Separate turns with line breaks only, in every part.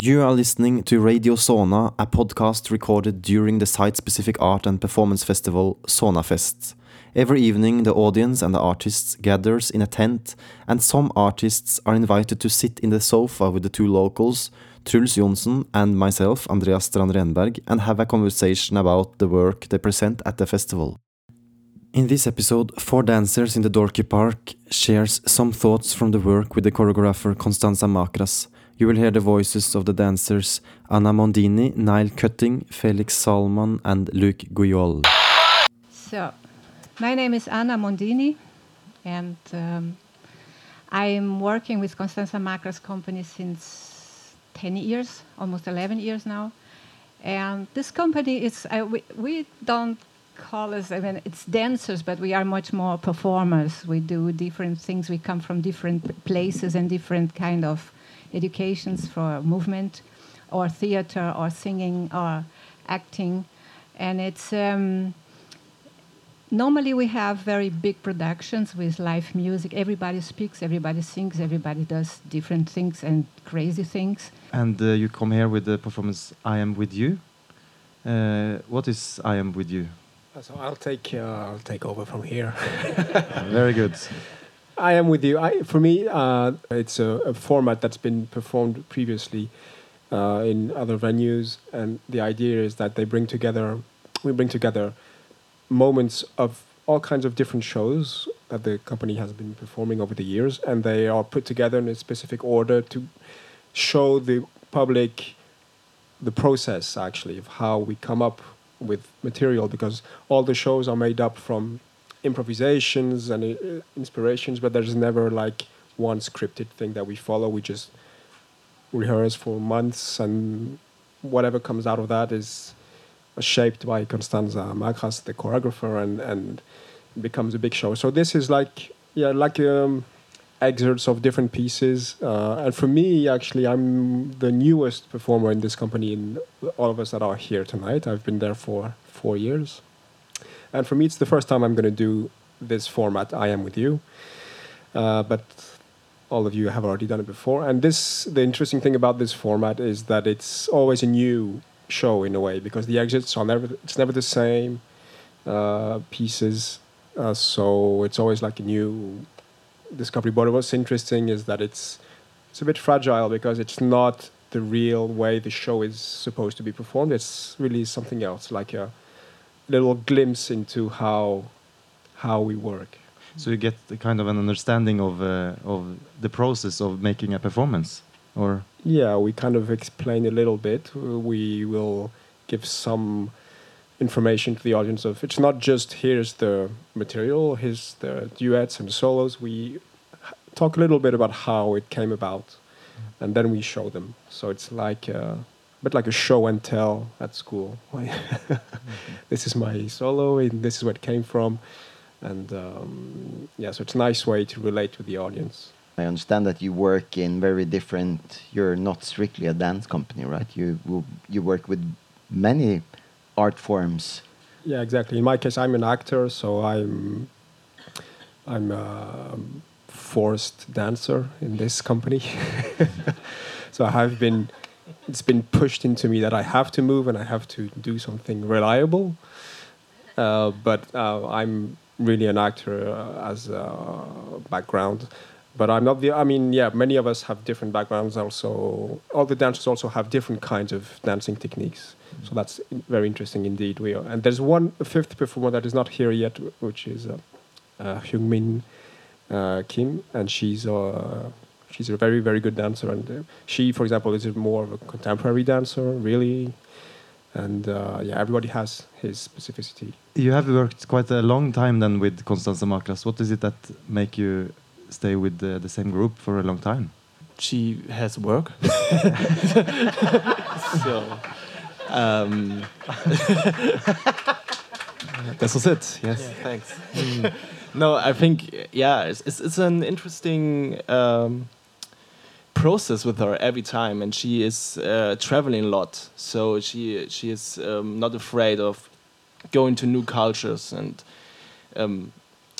You are listening to Radio Sona, a podcast recorded during the site specific art and performance festival Sonafest. Every evening, the audience and the artists gathers in a tent, and some artists are invited to sit in the sofa with the two locals, Truls Jonsson and myself, Andreas Strand Renberg, and have a conversation about the work they present at the festival. In this episode, four dancers in the Dorky Park shares some thoughts from the work with the choreographer Constanza Macras. You will hear the voices of the dancers Ana Mondini, Nile Koetting, Felix Saalmann, and Luc Guiol.
So, my name is Ana Mondini, and um, I'm working with Constanza Macras company since 10 years, almost 11 years now. And this company is, uh, we, we don't call us, I mean, it's dancers, but we are much more performers. We do different things. We come from different places and different kind of educations for movement or theater or singing or acting. And it's um, normally we have very big productions with live music. Everybody speaks, everybody sings, everybody does different things and crazy things.
And uh, you come here with the performance I Am With You. Uh, what is I Am With You?
So I'll take uh, I'll take over from here.
Very good.
I am with you. I, for me, uh, it's a, a, format that's been performed previously uh, in other venues, and the idea is that they bring together, we bring together moments of all kinds of different shows that the company has been performing over the years, and they are put together in a specific order to show the public the process actually of how we come up with material because all the shows are made up from improvisations and uh, inspirations, but there's never like one scripted thing that we follow. We just rehearse for months, and whatever comes out of that is shaped by Constanza Macras, the choreographer, and and becomes a big show. So this is like yeah, like um, excerpts of different pieces. Uh, and for me, actually, I'm the newest performer in this company. In all of us that are here tonight, I've been there for four years. And for me, it's the first time I'm going to do this format. I am with you, uh, but all of you have already done it before. And this, the interesting thing about this format is that it's always a new show in a way because the exits are never. It's never the same uh, pieces. Uh, so it's always like a new discovery. But what's interesting is that it's it's a bit fragile because it's not the real way the show is supposed to be performed. It's really something else, like a little glimpse into how how we work.
So you get the kind of an understanding of uh, of the process of making a performance, or
yeah, we kind of explain a little bit. We will give some information to the audience of it's not just here's the material, here's the duets and solos. We talk a little bit about how it came about, and then we show them. So it's like. a bit like a show and tell at school. This is my solo, and this is where it came from, and um, yeah, so it's a nice way to relate with the audience.
I understand that you work in very different. You're not strictly a dance company, right? You you work with many art forms.
Yeah, exactly. In my case, I'm an actor, so I'm I'm a forced dancer in this company. so I have been it's been pushed into me that I have to move and I have to do something reliable. Uh, but uh, I'm really an actor uh, as a background. But I'm not the. I mean, yeah, many of us have different backgrounds. Also, all the dancers also have different kinds of dancing techniques. So that's very interesting indeed. We are, and there's one fifth performer that is not here yet, which is uh, uh, Hyungmin uh, Kim, and she's uh, she's a very very good dancer and uh, she for example is more of a contemporary dancer really and uh, yeah everybody has his specificity
you have worked quite a long time then with Constanza Macras what is it that make you stay with the, the same group for a long time
she has work so um, this was it yes yeah, thanks mm. no i think yeah it's, it's, it's an interesting um, process with her every time, and she is uh, traveling a lot. So she she is um, not afraid of going to new cultures, and um,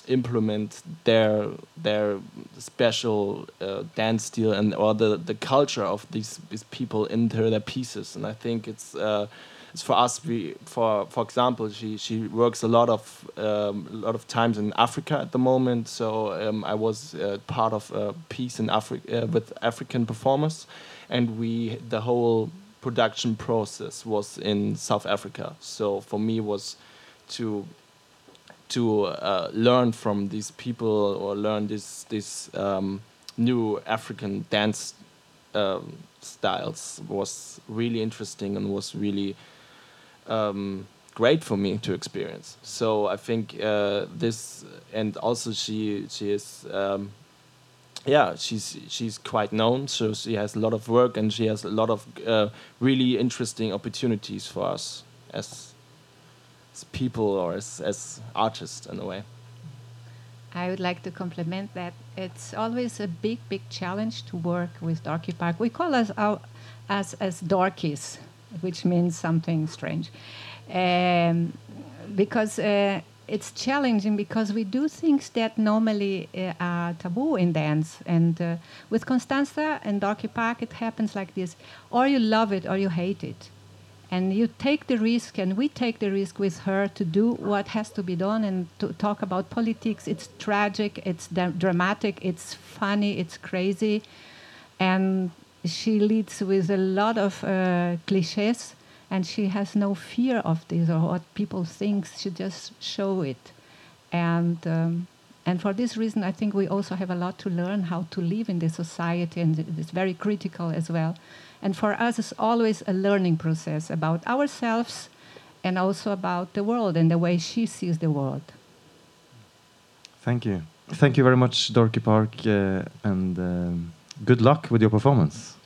implement their their special uh, dance style and or the, the culture of these these people into their pieces. And I think it's uh, it's for us. We for for example, she she works a lot of um, a lot of times in Africa at the moment. So um, I was uh, part of a piece in Africa uh, with African performers, and we the whole production process was in South Africa. So for me was to to uh, learn from these people or learn this this um, new African dance um, styles was really interesting and was really um, great for me to experience. So I think uh, this and also she she is. Um, yeah, she's she's quite known, so she has a lot of work and she has a lot of uh, really interesting opportunities for us as as people or as, as artists in a way.
I would like to compliment that it's always a big, big challenge to work with Dorky Park. We call us our, us as Dorkies, which means something strange, um, because uh, it's challenging because we do things that normally uh, are taboo in dance. And uh, with Constanza and Dorky Park, it happens like this: or you love it or you hate it and you take the risk and we take the risk with her to do what has to be done and to talk about politics. It's tragic it's dramatic it's funny it's crazy. And she leads with a lot of uh, cliches and she has no fear of this or what people think. She just show it. And um, and for this reason i think we also have a lot to learn how to live in this society and it's very critical as well and for us, it's always a learning process about ourselves and also about the world and the way she sees the world.
Thank you. Thank you very much, Dorky Park, uh, and um, good luck with your performance.